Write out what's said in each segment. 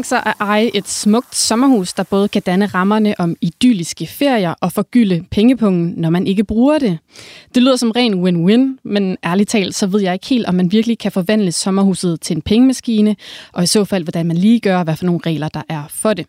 Tænk sig at eje et smukt sommerhus, der både kan danne rammerne om idylliske ferier og forgylde pengepungen, når man ikke bruger det. Det lyder som ren win-win, men ærligt talt, så ved jeg ikke helt, om man virkelig kan forvandle sommerhuset til en pengemaskine, og i så fald, hvordan man lige gør, hvad for nogle regler der er for det.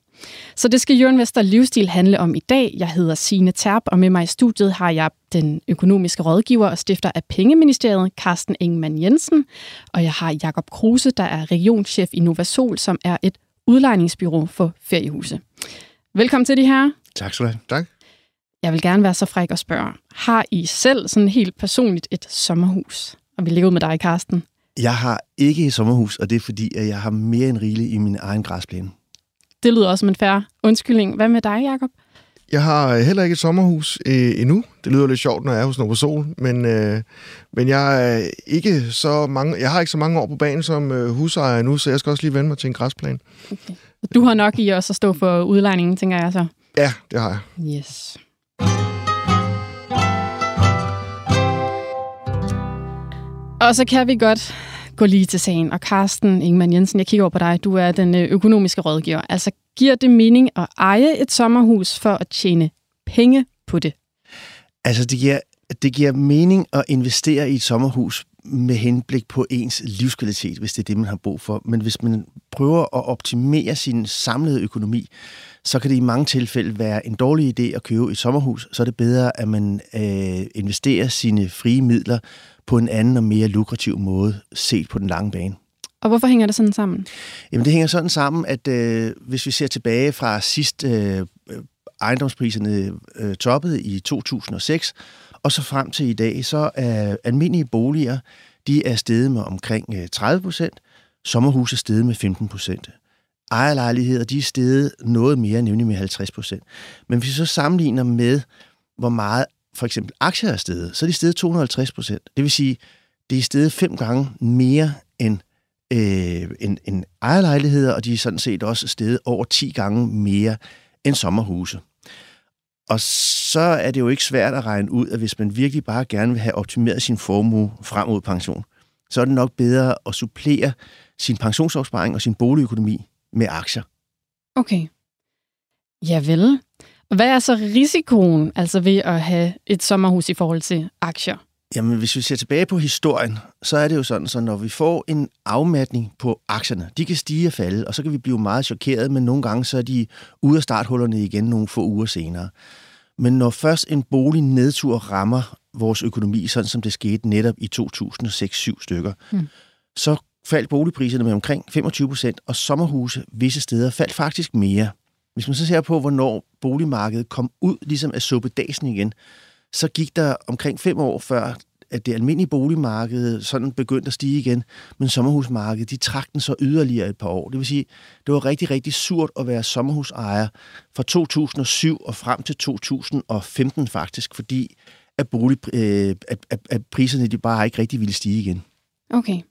Så det skal Jørgen Vester Livsstil handle om i dag. Jeg hedder Signe Terp, og med mig i studiet har jeg den økonomiske rådgiver og stifter af Pengeministeriet, Carsten Ingemann Jensen. Og jeg har Jakob Kruse, der er regionschef i Novasol, som er et udlejningsbyrå for feriehuse. Velkommen til de her. Tak skal du have. Tak. Jeg vil gerne være så fræk og spørge, har I selv sådan helt personligt et sommerhus? Og vi ligger ud med dig, Carsten. Jeg har ikke et sommerhus, og det er fordi, at jeg har mere end rigeligt i min egen græsplæne. Det lyder også som en færre undskyldning. Hvad med dig, Jakob? Jeg har heller ikke et sommerhus øh, endnu. Det lyder lidt sjovt, når jeg er hos Nova Sol, men, øh, men jeg, er ikke så mange, jeg har ikke så mange år på banen som øh, husejer nu, så jeg skal også lige vende mig til en græsplan. Okay. Du har nok i også at stå for udlejningen, tænker jeg så. Ja, det har jeg. Yes. Og så kan vi godt gå lige til sagen. Og Carsten Ingemann Jensen, jeg kigger over på dig. Du er den øh, økonomiske rådgiver. Altså, giver det mening at eje et sommerhus for at tjene penge på det? Altså, det giver, det giver mening at investere i et sommerhus med henblik på ens livskvalitet, hvis det er det, man har brug for. Men hvis man prøver at optimere sin samlede økonomi, så kan det i mange tilfælde være en dårlig idé at købe et sommerhus. Så er det bedre, at man øh, investerer sine frie midler på en anden og mere lukrativ måde, set på den lange bane. Og hvorfor hænger det sådan sammen? Jamen, det hænger sådan sammen, at øh, hvis vi ser tilbage fra sidst øh, øh ejendomspriserne øh, toppede i 2006, og så frem til i dag, så er almindelige boliger, de er steget med omkring øh, 30 procent, sommerhuse er steget med 15 procent. Ejerlejligheder, de er steget noget mere, nemlig med 50 procent. Men hvis vi så sammenligner med, hvor meget for eksempel aktier er steget, så er de steget 250 procent. Det vil sige, det er steget fem gange mere end, øh, end, end ejerlejligheder, og de er sådan set også steget over 10 gange mere end sommerhuse. Og så er det jo ikke svært at regne ud, at hvis man virkelig bare gerne vil have optimeret sin formue frem mod pension, så er det nok bedre at supplere sin pensionsopsparing og sin boligøkonomi med aktier. Okay. Ja vel. Hvad er så risikoen altså ved at have et sommerhus i forhold til aktier? Jamen, hvis vi ser tilbage på historien, så er det jo sådan, så når vi får en afmatning på aktierne, de kan stige og falde, og så kan vi blive meget chokeret, men nogle gange så er de ude af starthullerne igen nogle få uger senere. Men når først en bolig nedtur rammer vores økonomi, sådan som det skete netop i 2006-7 stykker, hmm. så faldt boligpriserne med omkring 25 procent, og sommerhuse visse steder faldt faktisk mere. Hvis man så ser på, hvornår boligmarkedet kom ud ligesom af suppedasen igen, så gik der omkring fem år før, at det almindelige boligmarked sådan begyndte at stige igen, men sommerhusmarkedet, de trak den så yderligere et par år. Det vil sige, det var rigtig, rigtig surt at være sommerhusejer fra 2007 og frem til 2015 faktisk, fordi at, bolig, øh, at, at, at priserne de bare ikke rigtig ville stige igen. Okay.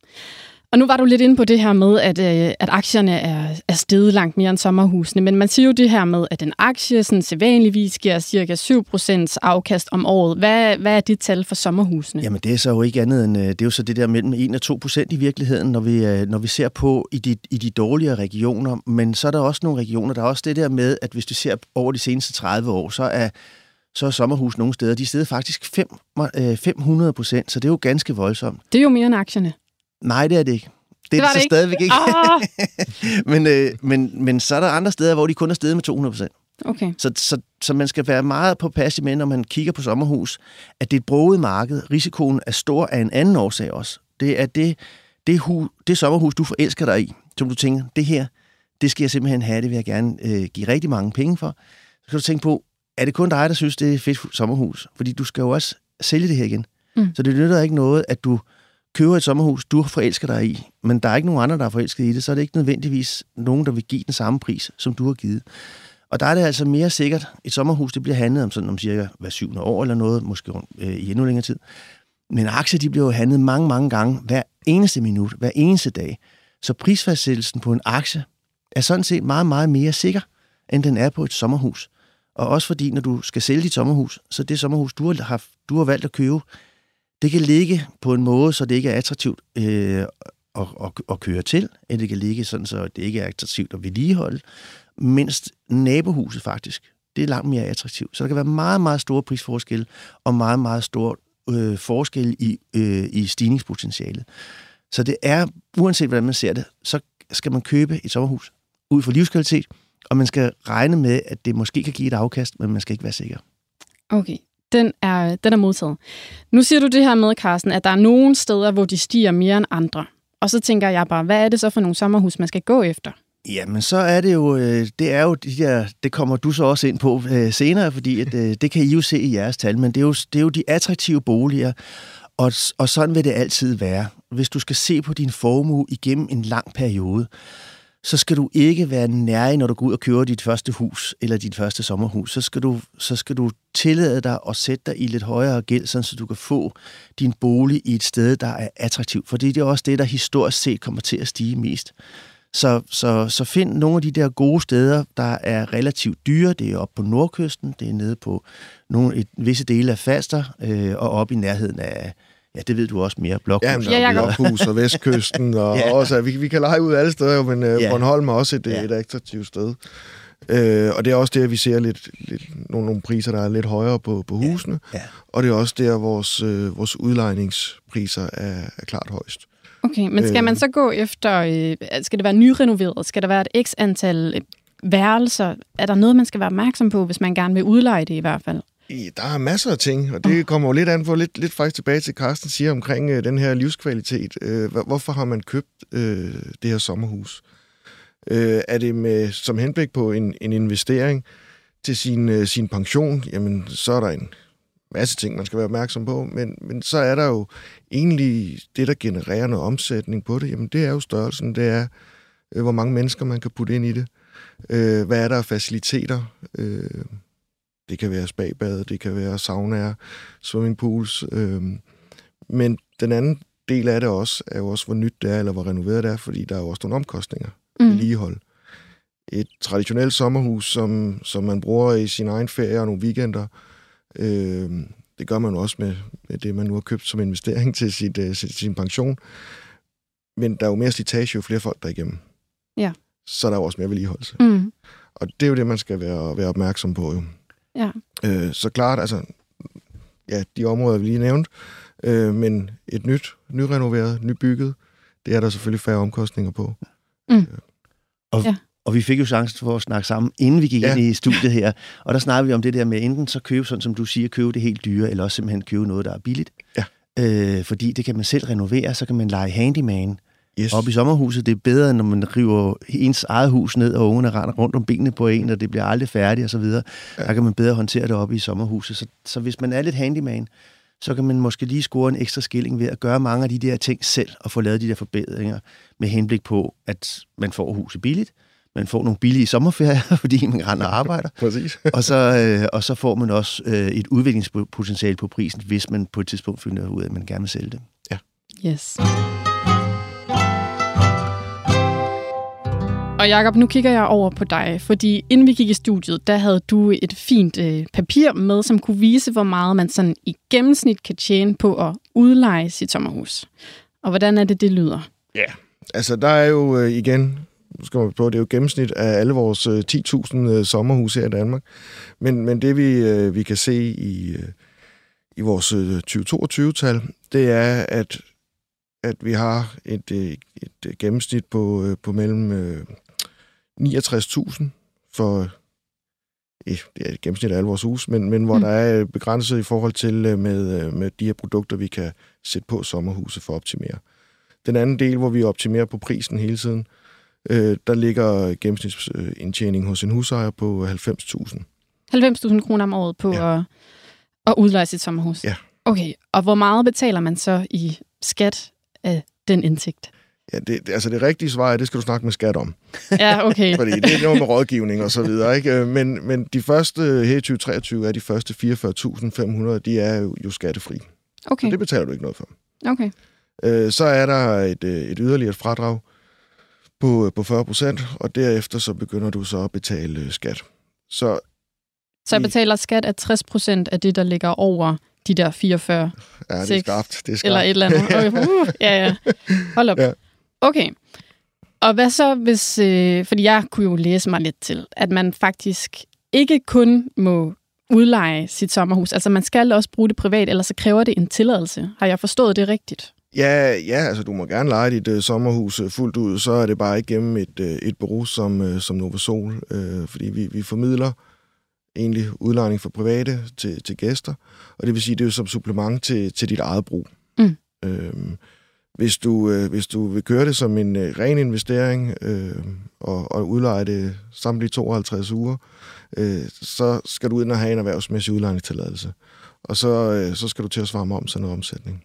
Og nu var du lidt inde på det her med, at, øh, at aktierne er, er steget langt mere end sommerhusene, men man siger jo det her med, at en aktie sådan sædvanligvis giver cirka 7% afkast om året. Hvad, hvad er det tal for sommerhusene? Jamen det er så jo ikke andet end, øh, det er jo så det der mellem 1 og 2% i virkeligheden, når vi, øh, når vi ser på i de, i de dårligere regioner, men så er der også nogle regioner, der er også det der med, at hvis du ser over de seneste 30 år, så er så er sommerhus nogle steder, de steder faktisk 5, 500 procent, så det er jo ganske voldsomt. Det er jo mere end aktierne. Nej, det er det ikke. Det, det er det, det så ikke. stadigvæk ikke. Oh. men, øh, men, men så er der andre steder, hvor de kun er steget med 200 procent. Okay. Så, så, så man skal være meget på passe med, når man kigger på sommerhus, at det er et broget marked. Risikoen er stor af en anden årsag også. Det er det, det, hu, det sommerhus, du forelsker dig i, som du tænker, det her, det skal jeg simpelthen have, det vil jeg gerne øh, give rigtig mange penge for. Så kan du tænke på, er det kun dig, der synes, det er et fedt sommerhus? Fordi du skal jo også sælge det her igen. Mm. Så det nytter ikke noget, at du køber et sommerhus, du har forelsket dig i, men der er ikke nogen andre, der er forelsket i det, så er det ikke nødvendigvis nogen, der vil give den samme pris, som du har givet. Og der er det altså mere sikkert, et sommerhus, det bliver handlet om sådan om cirka hver syvende år eller noget, måske øh, i endnu længere tid. Men aktier, de bliver jo handlet mange, mange gange, hver eneste minut, hver eneste dag. Så prisfastsættelsen på en aktie er sådan set meget, meget mere sikker, end den er på et sommerhus. Og også fordi, når du skal sælge dit sommerhus, så det sommerhus, du har, haft, du har valgt at købe, det kan ligge på en måde, så det ikke er attraktivt øh, at, at, at køre til, eller det kan ligge sådan, så det ikke er attraktivt at vedligeholde, mindst nabohuset faktisk, det er langt mere attraktivt. Så der kan være meget, meget store prisforskelle og meget, meget store øh, forskelle i, øh, i stigningspotentialet. Så det er, uanset hvordan man ser det, så skal man købe et sommerhus ud for livskvalitet, og man skal regne med, at det måske kan give et afkast, men man skal ikke være sikker. Okay, den er, den er modtaget. Nu siger du det her med, Carsten, at der er nogle steder, hvor de stiger mere end andre. Og så tænker jeg bare, hvad er det så for nogle sommerhus, man skal gå efter? Jamen, så er det jo, øh, det er jo de der, det kommer du så også ind på øh, senere, fordi at, øh, det kan I jo se i jeres tal, men det er jo, det er jo de attraktive boliger, og, og sådan vil det altid være. Hvis du skal se på din formue igennem en lang periode, så skal du ikke være nærig, når du går ud og køber dit første hus eller dit første sommerhus. Så skal du, så skal du tillade dig at sætte dig i lidt højere gæld, så du kan få din bolig i et sted, der er attraktivt. Fordi det er også det, der historisk set kommer til at stige mest. Så, så, så find nogle af de der gode steder, der er relativt dyre. Det er oppe på nordkysten, det er nede på nogle, et, visse dele af Faster, øh, og op i nærheden af, Ja, det ved du også mere. Blokhus, ja, ja, Blokhus og Vestkysten. Og ja. også, vi, vi kan lege ud alle steder, men uh, ja. Bornholm er også et, ja. et attraktivt sted. Uh, og det er også der, vi ser lidt, lidt nogle, nogle priser, der er lidt højere på, på husene. Ja. Ja. Og det er også der, vores, uh, vores udlejningspriser er, er klart højst. Okay, men skal man så gå efter, øh, skal det være nyrenoveret? Skal der være et x antal værelser? Er der noget, man skal være opmærksom på, hvis man gerne vil udleje det i hvert fald? Der er masser af ting, og det kommer jo lidt an på, lidt, lidt faktisk tilbage til Carsten siger omkring øh, den her livskvalitet. Øh, hvorfor har man købt øh, det her sommerhus? Øh, er det med som henblik på en, en investering til sin, øh, sin pension? Jamen, så er der en masse ting, man skal være opmærksom på, men, men så er der jo egentlig det, der genererer noget omsætning på det, jamen det er jo størrelsen, det er, øh, hvor mange mennesker man kan putte ind i det. Øh, hvad er der af faciliteter? Øh, det kan være spagbad, det kan være saunaer, swimmingpools. Øh, men den anden del af det også, er jo også, hvor nyt det er, eller hvor renoveret det er, fordi der er jo også nogle omkostninger mm. ligehold. Et traditionelt sommerhus, som, som man bruger i sin egen ferie og nogle weekender, øh, det gør man også med, med det, man nu har købt som investering til sit, uh, sin, sin pension. Men der er jo mere slitage, jo flere folk der er igennem. Ja. Så er der jo også mere vedligeholdelse. Mm. Og det er jo det, man skal være, være opmærksom på. Jo. Ja. Øh, så klart, altså, ja, de områder, vi lige nævnt, øh, men et nyt, nyrenoveret, nybygget, det er der selvfølgelig færre omkostninger på. Mm. Øh. Og, ja. og vi fik jo chancen for at snakke sammen, inden vi gik ja. ind i studiet her, og der snakkede vi om det der med enten så købe, sådan som du siger, købe det helt dyre, eller også simpelthen købe noget, der er billigt. Ja. Øh, fordi det kan man selv renovere, så kan man lege handyman, Yes. Op i sommerhuset, det er bedre, når man river ens eget hus ned, og ungerne render rundt om benene på en, og det bliver aldrig færdigt osv. Ja. Der kan man bedre håndtere det op i sommerhuset. Så, så hvis man er lidt handyman, så kan man måske lige score en ekstra skilling ved at gøre mange af de der ting selv, og få lavet de der forbedringer med henblik på, at man får huset billigt, man får nogle billige sommerferier, fordi man render og arbejder. Præcis. og, så, øh, og så får man også øh, et udviklingspotentiale på prisen, hvis man på et tidspunkt finder ud af, at man gerne vil sælge det. Ja. Yes. Og Jakob, nu kigger jeg over på dig, fordi inden vi gik i studiet, der havde du et fint øh, papir med, som kunne vise, hvor meget man sådan i gennemsnit kan tjene på at udleje sit sommerhus. Og hvordan er det, det lyder? Ja, altså der er jo øh, igen, nu skal man på, det er jo gennemsnit af alle vores øh, 10.000 øh, sommerhuse her i Danmark. Men, men det vi, øh, vi kan se i, øh, i vores øh, 2022-tal, det er, at at vi har et, øh, et, et gennemsnit på, øh, på mellem 69.000 for ja, det er et gennemsnit af alle vores hus, men, men hvor mm. der er begrænset i forhold til øh, med, øh, med de her produkter, vi kan sætte på sommerhuset for at optimere. Den anden del, hvor vi optimerer på prisen hele tiden, øh, der ligger gennemsnitsindtjening hos en husejer på 90.000. 90.000 kroner om året på ja. at, at udleje sit sommerhus? Ja. Okay, og hvor meget betaler man så i skat af den indtægt? Ja, det, altså det rigtige svar er, det skal du snakke med skat om. Ja, okay. Fordi det er noget med rådgivning og så videre. Ikke? Men, men de første, her i 2023, er de første 44.500, de er jo, jo skattefri. Okay, Så det betaler du ikke noget for. okay. Øh, så er der et, øh, et yderligere fradrag på, på 40 procent, og derefter så begynder du så at betale øh, skat. Så Så jeg betaler skat af 60 procent af det, der ligger over de der 44 ja, det er skarpt. Det er skarpt. eller et eller andet. Okay. Uh, ja, ja. Hold op. Ja. Okay. Og hvad så, hvis... Øh, fordi jeg kunne jo læse mig lidt til, at man faktisk ikke kun må udleje sit sommerhus. Altså, man skal også bruge det privat, ellers så kræver det en tilladelse. Har jeg forstået det rigtigt? Ja, ja, altså du må gerne lege dit øh, sommerhus øh, fuldt ud, så er det bare ikke gennem et, øh, et bureau som, øh, som Novasol, øh, fordi vi, vi formidler egentlig udlejning for private til, til gæster, og det vil sige, det er jo som supplement til, til dit eget brug. Mm. Øhm, hvis, du, øh, hvis du vil køre det som en øh, ren investering øh, og, og udleje det samtlige 52 uger, øh, så skal du ind og have en erhvervsmæssig udlejningstilladelse. Og så, øh, så skal du til at svare om sådan noget omsætning.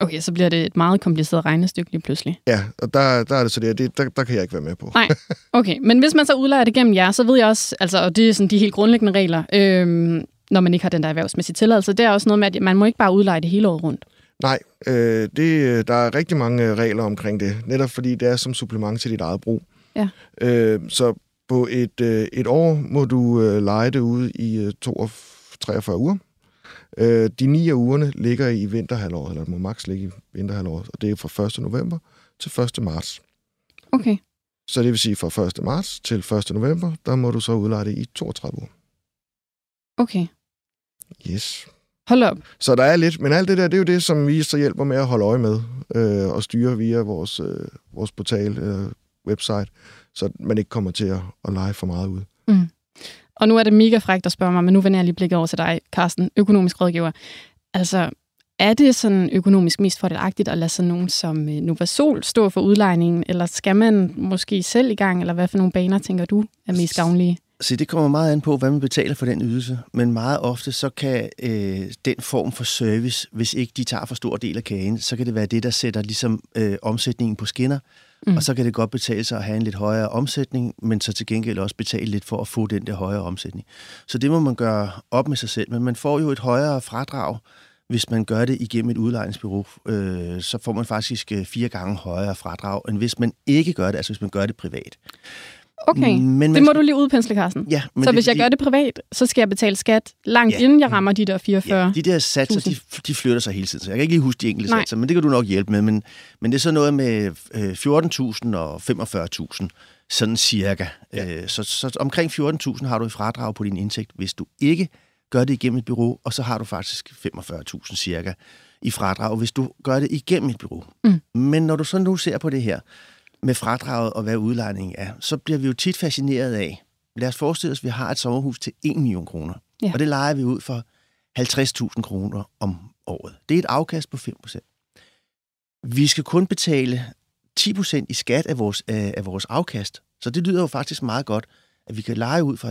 Okay, så bliver det et meget kompliceret regnestykke lige pludselig. Ja, og der, der er det så det, det der, der kan jeg ikke være med på. Nej. Okay, men hvis man så udlejer det gennem jer, så ved jeg også, altså, og det er sådan de helt grundlæggende regler, øhm, når man ikke har den der erhvervsmæssige tilladelse, det er også noget med, at man må ikke bare udleje det hele året rundt. Nej, øh, det, der er rigtig mange øh, regler omkring det, netop fordi det er som supplement til dit eget brug. Ja. Øh, så på et, øh, et år må du øh, lege det ude i øh, 42, 43 uger. Øh, de ni af ugerne ligger i vinterhalvåret, eller må maks ligge i vinterhalvåret, og det er fra 1. november til 1. marts. Okay. Så det vil sige fra 1. marts til 1. november, der må du så udleje det i 32 uger. Okay. Yes. Hold op. Så der er lidt, men alt det der, det er jo det, som vi så hjælper med at holde øje med øh, og styre via vores, øh, vores portal, øh, website, så man ikke kommer til at, at lege for meget ud. Og nu er det mega frækt at spørge mig, men nu vender jeg lige blikket over til dig, Carsten, økonomisk rådgiver. Altså, er det sådan økonomisk mest fordelagtigt at lade sådan nogen som øh, Novasol stå for udlejningen, eller skal man måske selv i gang, eller hvad for nogle baner tænker du er mest gavnlige? Så det kommer meget an på, hvad man betaler for den ydelse. Men meget ofte, så kan øh, den form for service, hvis ikke de tager for stor del af kagen, så kan det være det, der sætter ligesom øh, omsætningen på skinner. Mm. Og så kan det godt betale sig at have en lidt højere omsætning, men så til gengæld også betale lidt for at få den der højere omsætning. Så det må man gøre op med sig selv. Men man får jo et højere fradrag, hvis man gør det igennem et udlejningsbureau. Øh, så får man faktisk øh, fire gange højere fradrag, end hvis man ikke gør det, altså hvis man gør det privat. Okay, Men man det må skal- du lige udpensle, Carsten. Ja, men Så det, hvis jeg fordi- gør det privat, så skal jeg betale skat langt Ja. inden jeg rammer de der 44. Ja, de der satser, de, de flytter sig hele tiden. Så jeg kan ikke lige huske de enkelte Nej. satser, men det kan du nok hjælpe med. Men, men det er så noget med øh, 14.000 og 45.000, sådan cirka. Ja. Øh, så, så omkring 14.000 har du i fradrag på din indtægt, hvis du ikke gør det igennem et bureau, og så har du faktisk 45.000 cirka i fradrag, hvis du gør det igennem et bureau. Mm. Men når du så nu ser på det her med fradraget og hvad udlejningen er, så bliver vi jo tit fascineret af, lad os forestille os, at vi har et sommerhus til 1 million kroner, Ja. og det leger vi ud for 50.000 kroner om året. Det er et afkast på 5% Vi skal kun betale 10% i skat af vores, af, af vores afkast. Så det lyder jo faktisk meget godt, at vi kan lege ud for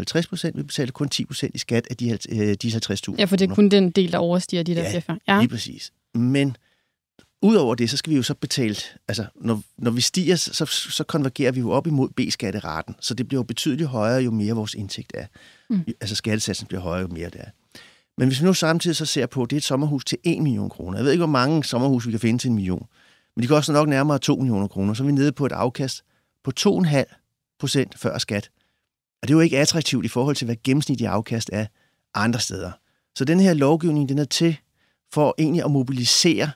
50% vi betaler kun 10% i skat af de, øh, de 50.000 Ja, for det er kun den del, der overstiger de der Ja, 44. Ja. Lige præcis. Men udover det, så skal vi jo så betale, altså når, når vi stiger, så, så konvergerer vi jo op imod B-skatteraten, så det bliver jo betydeligt højere, jo mere vores indtægt er. Mm. Altså skattesatsen bliver højere, jo mere det er. Men hvis vi nu samtidig så ser på, at det er et sommerhus til 1 million kroner. Jeg ved ikke, hvor mange sommerhus vi kan finde til en million. Men de koster nok nærmere 2 millioner kroner. Så er vi nede på et afkast på 2,5 procent før skat. Og det er jo ikke attraktivt i forhold til, hvad gennemsnitlig afkast er andre steder. Så den her lovgivning, den er til for egentlig at mobilisere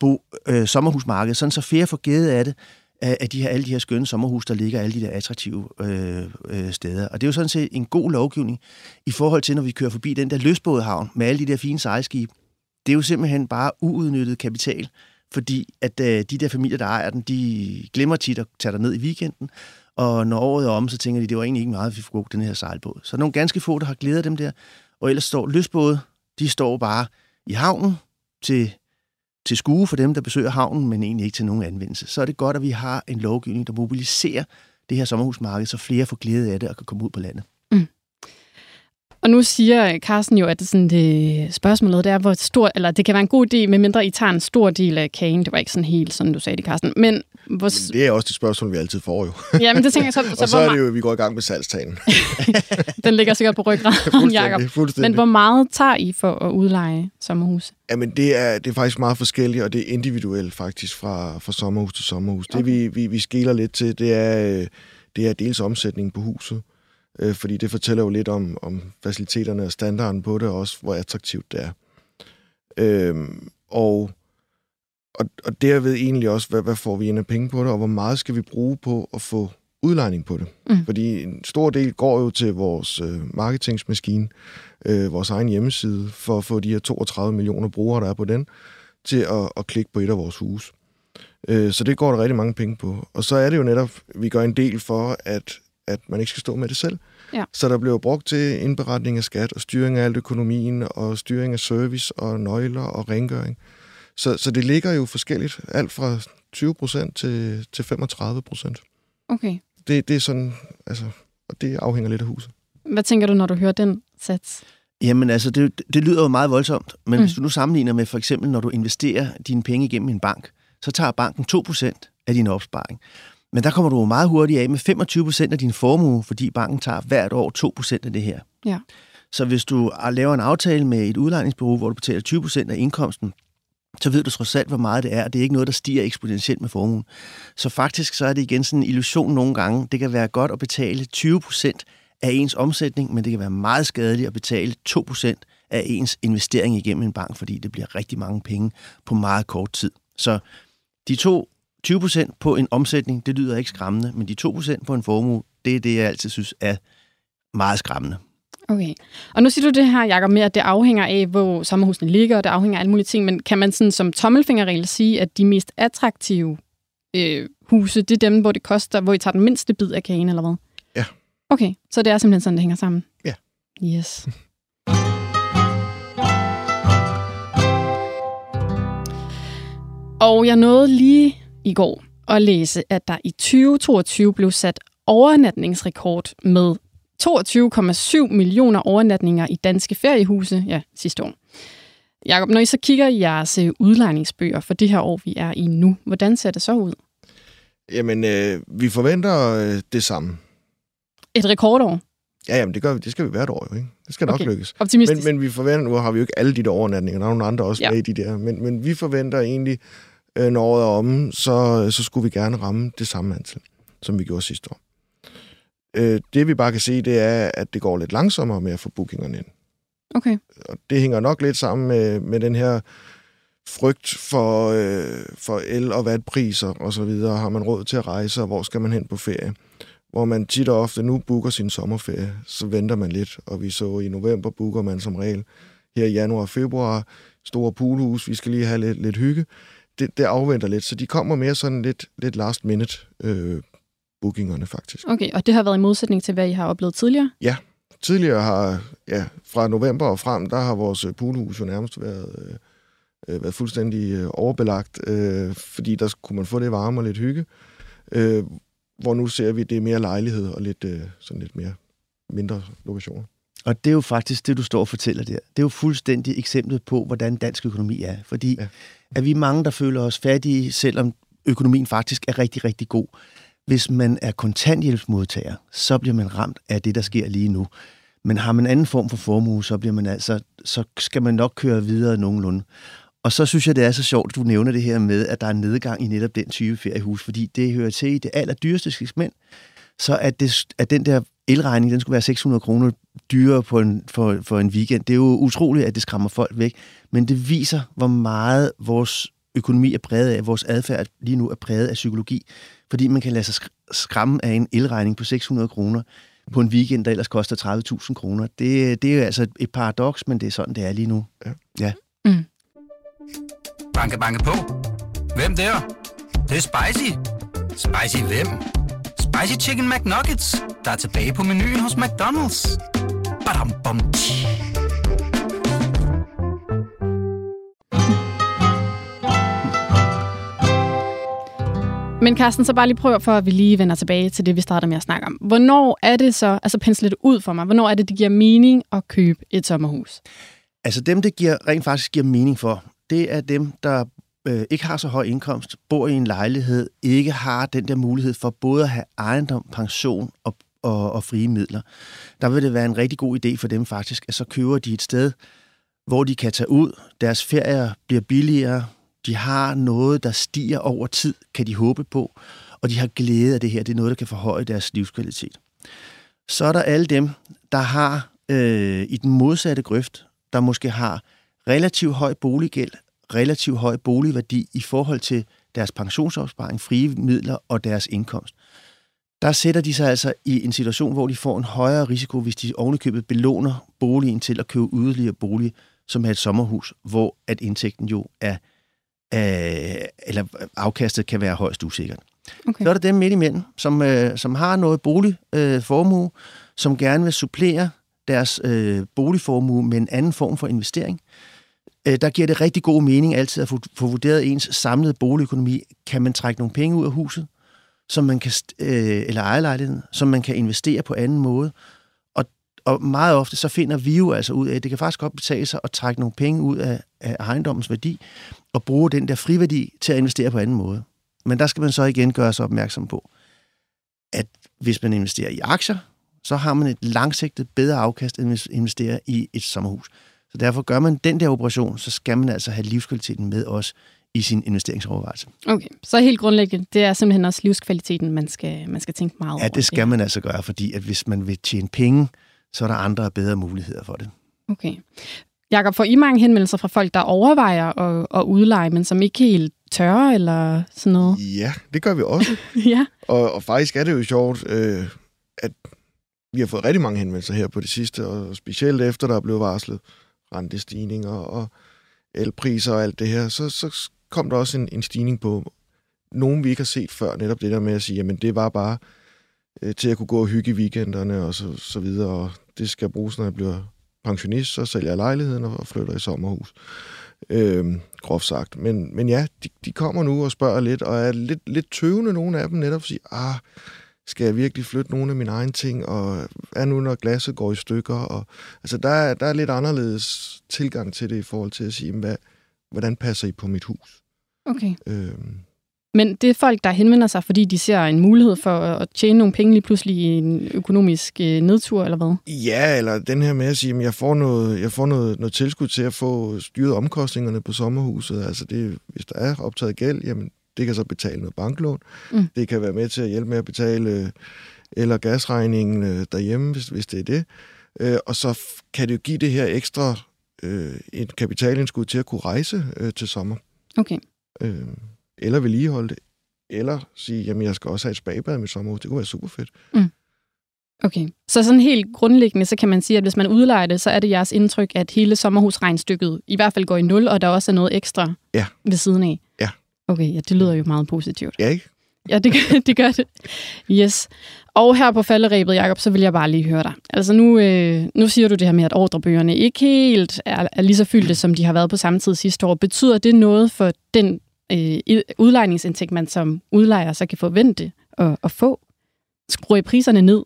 bo, øh, sommerhusmarkedet, sådan så flere får glæde af det, af, af de her, alle de her skønne sommerhus, der ligger alle de der attraktive øh, øh, steder. Og det er jo sådan set en god lovgivning i forhold til, når vi kører forbi den der løsbådehavn med alle de der fine sejlskibe. Det er jo simpelthen bare uudnyttet kapital, fordi at øh, de der familier, der ejer den, de glemmer tit at tage ned i weekenden, og når året er om, så tænker de, det var egentlig ikke meget, at vi får brugt den her sejlbåd. Så nogle ganske få, der har glædet af dem der, og ellers står løsbåde, de står bare i havnen til, til skue for dem, der besøger havnen, men egentlig ikke til nogen anvendelse. Så er det godt, at vi har en lovgivning, der mobiliserer det her sommerhusmarked, så flere får glæde af det og kan komme ud på landet. Mm. Og nu siger Carsten jo, at det, sådan, det spørgsmålet det er, hvor stort, eller det kan være en god idé, medmindre I tager en stor del af kagen. Det var ikke sådan helt, sådan du sagde det, Carsten. Men, hvor... Det er også det spørgsmål, vi altid får jo. Jamen, det tænker jeg så. så og så er det jo, at vi går i gang med salgstagen. Den ligger sikkert på ryggraden, Jacob. Men hvor meget tager I for at udleje sommerhus? Jamen, det er, det er faktisk meget forskelligt, og det er individuelt faktisk fra, fra sommerhus til sommerhus. Okay. Det, vi, vi, vi skiller lidt til, det er, øh, det er dels omsætningen på huset øh, fordi det fortæller jo lidt om, om faciliteterne og standarden på det, og også hvor attraktivt det er. Øh, og, og, og derved egentlig også, hvad, hvad får vi ind af penge på det, og hvor meget skal vi bruge på at få udlejning på det. Mm. Fordi en stor del går jo til vores øh, marketingsmaskine, øh, vores egen hjemmeside, for at få de her 32 millioner brugere, der er på den, til at, at klikke på et af vores huse. Øh, så det går der rigtig mange penge på. Og så er det jo netop, vi gør en del for, at at man ikke skal stå med det selv. Ja. Så der bliver brugt til indberetning af skat og styring af alt økonomien og styring af service og nøgler og rengøring. Så, så det ligger jo forskelligt, alt fra 20% til, til 35% Okay. Det, det er sådan, altså, og det afhænger lidt af huset. Hvad tænker du, når du hører den sats? Jamen altså, det, det lyder jo meget voldsomt, men mm. hvis du nu sammenligner med for eksempel, når du investerer dine penge igennem en bank, så tager banken 2% af din opsparing. Men der kommer du meget hurtigt af med 25 procent af din formue, fordi banken tager hvert år 2 procent af det her. Ja. Så hvis du laver en aftale med et udlejningsbureau, hvor du betaler 20 procent af indkomsten, så ved du trods alt, hvor meget det er. Det er ikke noget, der stiger eksponentielt med formuen. Så faktisk så er det igen sådan en illusion nogle gange. Det kan være godt at betale 20 procent af ens omsætning, men det kan være meget skadeligt at betale 2 procent af ens investering igennem en bank, fordi det bliver rigtig mange penge på meget kort tid. Så de to 20 procent på en omsætning, det lyder ikke skræmmende, men de 2 procent på en formue, det er det, jeg altid synes er meget skræmmende. Okay. Og nu siger du det her, Jacob, med, at det afhænger af, hvor sommerhusene ligger, og det afhænger af alle mulige ting, men kan man sådan som tommelfingerregel sige, at de mest attraktive øh, huse, det er dem, hvor det koster, hvor I tager den mindste bid af kagen, eller hvad? Ja. Okay, så det er simpelthen sådan, det hænger sammen? Ja. Yes. og jeg nåede lige i går at læse, at der i 2022 blev sat overnatningsrekord med 22,7 millioner overnatninger i danske feriehuse ja, sidste år. Jakob, når I så kigger i jeres øh, udlejningsbøger for det her år, vi er i nu, hvordan ser det så ud? Jamen, øh, vi forventer øh, det samme. Et rekordår? Ja, jamen, det, gør vi, det skal vi hvert år jo, ikke? Det skal nok okay. lykkes. Optimistisk. Men, men vi forventer, nu har vi jo ikke alle de der overnatninger, der er nogle andre også ja. med i de der, men, men vi forventer egentlig øh, når året er omme, så, så skulle vi gerne ramme det samme antal, som vi gjorde sidste år. Øh, det vi bare kan se, det er, at det går lidt langsommere med at få bookingerne ind. Okay. Og det hænger nok lidt sammen med, med den her frygt for, øh, for el- og vatpriser og så videre. Har man råd til at rejse, og hvor skal man hen på ferie? Hvor man tit og ofte nu booker sin sommerferie, så venter man lidt. Og vi så i november booker man som regel her i januar og februar store poolhus. Vi skal lige have lidt, lidt hygge det, det afventer lidt, så de kommer mere sådan lidt, lidt last minute øh, bookingerne faktisk. Okay, og det har været i modsætning til, hvad I har oplevet tidligere? Ja, tidligere har, ja, fra november og frem, der har vores øh, poolhus jo nærmest været, øh, øh, været fuldstændig øh, overbelagt, øh, fordi der kunne man få det varme og lidt hygge. Øh, hvor nu ser vi, at det er mere lejlighed og lidt, øh, sådan lidt mere mindre lokationer. Og det er jo faktisk det, du står og fortæller der. Det er jo fuldstændig eksemplet på, hvordan dansk økonomi er. Fordi ja. er vi mange, der føler os fattige, selvom økonomien faktisk er rigtig, rigtig god. Hvis man er kontanthjælpsmodtager, så bliver man ramt af det, der sker lige nu. Men har man en anden form for formue, så, bliver man altså, så skal man nok køre videre nogenlunde. Og så synes jeg, det er så sjovt, at du nævner det her med, at der er en nedgang i netop den type feriehus, fordi det hører til i det allerdyreste segment. Så at, det, at den der elregning, den skulle være 600 kroner dyrere på en, for, for en weekend. Det er jo utroligt, at det skræmmer folk væk, men det viser, hvor meget vores økonomi er præget af, vores adfærd lige nu er præget af psykologi, fordi man kan lade sig skræmme af en elregning på 600 kroner på en weekend, der ellers koster 30.000 kroner. Det, det er altså et paradoks, men det er sådan, det er lige nu. Ja. ja. Mm. Banke, banke på. Hvem der? Det, det er spicy. Spicy hvem? Spicy Chicken McNuggets, der er tilbage på menuen hos McDonald's. Badum, bom, Men Carsten, så bare lige prøv for, at vi lige vender tilbage til det, vi startede med at snakke om. Hvornår er det så, altså pensle det ud for mig, hvornår er det, det giver mening at købe et sommerhus? Altså dem, det giver, rent faktisk giver mening for, det er dem, der øh, ikke har så høj indkomst, bor i en lejlighed, ikke har den der mulighed for både at have ejendom, pension og, og, og frie midler. Der vil det være en rigtig god idé for dem faktisk, at så køber de et sted, hvor de kan tage ud, deres ferier bliver billigere, de har noget, der stiger over tid, kan de håbe på, og de har glæde af det her. Det er noget, der kan forhøje deres livskvalitet. Så er der alle dem, der har øh, i den modsatte grøft, der måske har relativt høj boliggæld, relativt høj boligværdi i forhold til deres pensionsopsparing, frie midler og deres indkomst. Der sætter de sig altså i en situation, hvor de får en højere risiko, hvis de ovenikøbet belåner boligen til at købe yderligere bolig, som er et sommerhus, hvor at indtægten jo er øh, eller afkastet kan være højst usikkert. Okay. Så er der dem midt imellem, som, øh, som har noget boligformue, øh, som gerne vil supplere deres øh, boligformue med en anden form for investering. Øh, der giver det rigtig god mening altid at få, få vurderet ens samlede boligøkonomi. Kan man trække nogle penge ud af huset, som man kan, øh, eller ejerlejligheden, som man kan investere på anden måde, og meget ofte så finder vi jo altså ud af, at det kan faktisk godt betale sig at trække nogle penge ud af, af ejendommens værdi, og bruge den der friværdi til at investere på anden måde. Men der skal man så igen gøre sig opmærksom på, at hvis man investerer i aktier, så har man et langsigtet bedre afkast, end hvis man investerer i et sommerhus. Så derfor gør man den der operation, så skal man altså have livskvaliteten med os i sin investeringsovervejelse. Okay, så helt grundlæggende, det er simpelthen også livskvaliteten, man skal, man skal tænke meget over. Ja, det skal det. man altså gøre, fordi at hvis man vil tjene penge, så er der andre bedre muligheder for det. Okay. Jakob, får I mange henvendelser fra folk, der overvejer at, at udleje, men som ikke helt tør eller sådan noget? Ja, det gør vi også. ja. Og, og faktisk er det jo sjovt, øh, at vi har fået rigtig mange henvendelser her på det sidste, og specielt efter der er blevet varslet rentestigninger og elpriser og alt det her, så, så kom der også en, en stigning på nogen, vi ikke har set før, netop det der med at sige, jamen det var bare øh, til at kunne gå og hygge i weekenderne og så, så videre, og det skal bruges, når jeg bliver pensionist, så sælger jeg lejligheden og flytter i sommerhus. Øhm, groft sagt. Men, men ja, de, de kommer nu og spørger lidt, og er lidt, lidt tøvende, nogle af dem, netop at sige, ah, skal jeg virkelig flytte nogle af mine egne ting, og er nu, når glasset går i stykker? Og, altså, der er, der er lidt anderledes tilgang til det i forhold til at sige, hvad, hvordan passer I på mit hus? Okay. Øhm, men det er folk, der henvender sig, fordi de ser en mulighed for at tjene nogle penge lige pludselig i en økonomisk øh, nedtur, eller hvad? Ja, eller den her med at sige, at jeg får, noget, jeg får noget, noget tilskud til at få styret omkostningerne på sommerhuset. Altså det, hvis der er optaget gæld, jamen det kan så betale noget banklån. Mm. Det kan være med til at hjælpe med at betale eller gasregningen øh, derhjemme, hvis, hvis det er det. Øh, og så kan det jo give det her ekstra et kapitalindskud til at kunne rejse til sommer. Okay. Øh, eller vedligeholde det, eller sige, jamen jeg skal også have et spagebad med sommerhus. Det kunne være super fedt. Mm. Okay, så sådan helt grundlæggende, så kan man sige, at hvis man udlejer det, så er det jeres indtryk, at hele sommerhusregnstykket i hvert fald går i nul, og der også er noget ekstra ja. ved siden af. Ja. Okay, ja, det lyder jo meget positivt. Ja, ikke? Ja, det gør, det gør det. Yes. Og her på falderæbet, Jacob, så vil jeg bare lige høre dig. Altså nu, øh, nu siger du det her med, at ordrebøgerne ikke helt er, er lige så fyldte, som de har været på samme tid sidste år. Betyder det noget for den øh, udlejningsindtægt, man som udlejer så kan forvente at, at få? Skruer I priserne ned?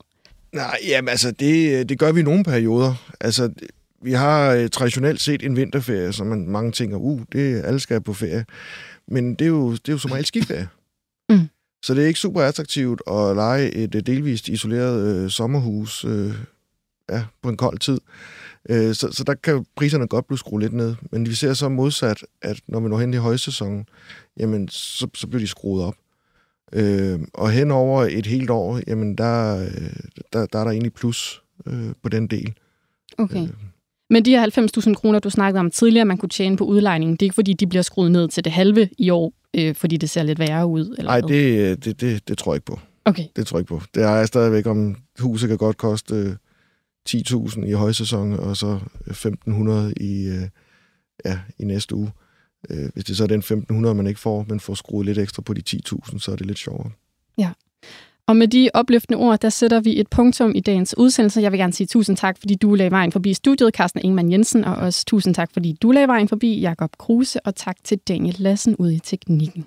Nej, jamen altså, det, det gør vi i nogle perioder. Altså, vi har øh, traditionelt set en vinterferie, som man, mange tænker, uh, det alle skal på ferie. Men det er jo, det er jo som regel skiferie. Mm. Så det er ikke super attraktivt at lege et øh, delvist isoleret øh, sommerhus øh, ja, på en kold tid. Øh, så, så der kan priserne godt blive skruet lidt ned. Men vi ser så modsat, at når vi når hen i højsæsonen, jamen, så, så bliver de skruet op. Øh, og hen over et helt år, jamen, der, der, der er der egentlig plus øh, på den del. Okay. Øh. Men de her 90.000 kroner, du snakkede om tidligere, man kunne tjene på udlejningen, det er ikke fordi, de bliver skruet ned til det halve i år, øh, fordi det ser lidt værre ud? Nej, det, det, det, det tror jeg ikke på. Okay. Det tror jeg ikke på. Det er stadigvæk, om huset kan godt koste 10.000 i højsæson, og så 1.500 i, øh, ja, i næste uge. Øh, hvis det så er den 1.500, man ikke får, men får skruet lidt ekstra på de 10.000, så er det lidt sjovere. Ja. Og med de opløftende ord, der sætter vi et punktum i dagens udsendelse. Jeg vil gerne sige tusind tak, fordi du lagde vejen forbi studiet, Carsten Ingemann Jensen, og også tusind tak, fordi du lagde vejen forbi, Jakob Kruse, og tak til Daniel Lassen ude i teknikken.